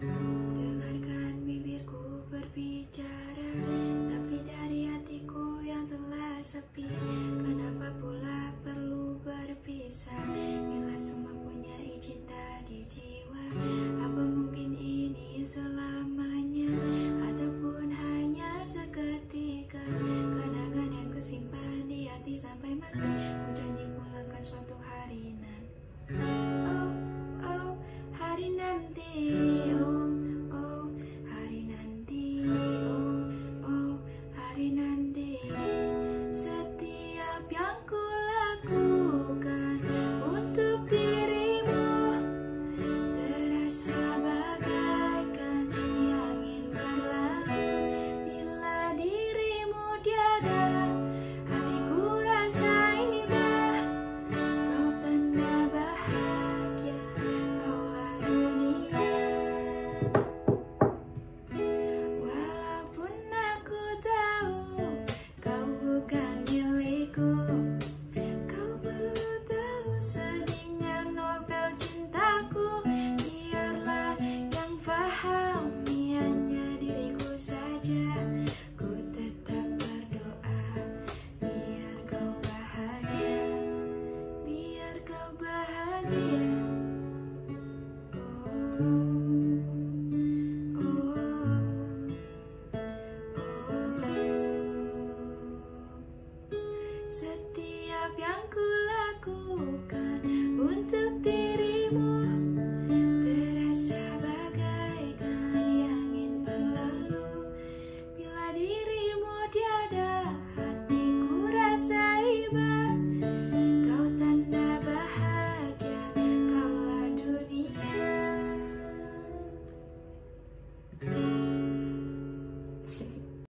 Dengarkan bibirku berbicara Tapi dari hatiku yang telah sepi Kenapa pula perlu berpisah? Bila semua punya cinta di jiwa Apa mungkin ini selamanya? Ataupun hanya seketika Kenangan yang kusimpan di hati sampai mati? Setiap yang kulakukan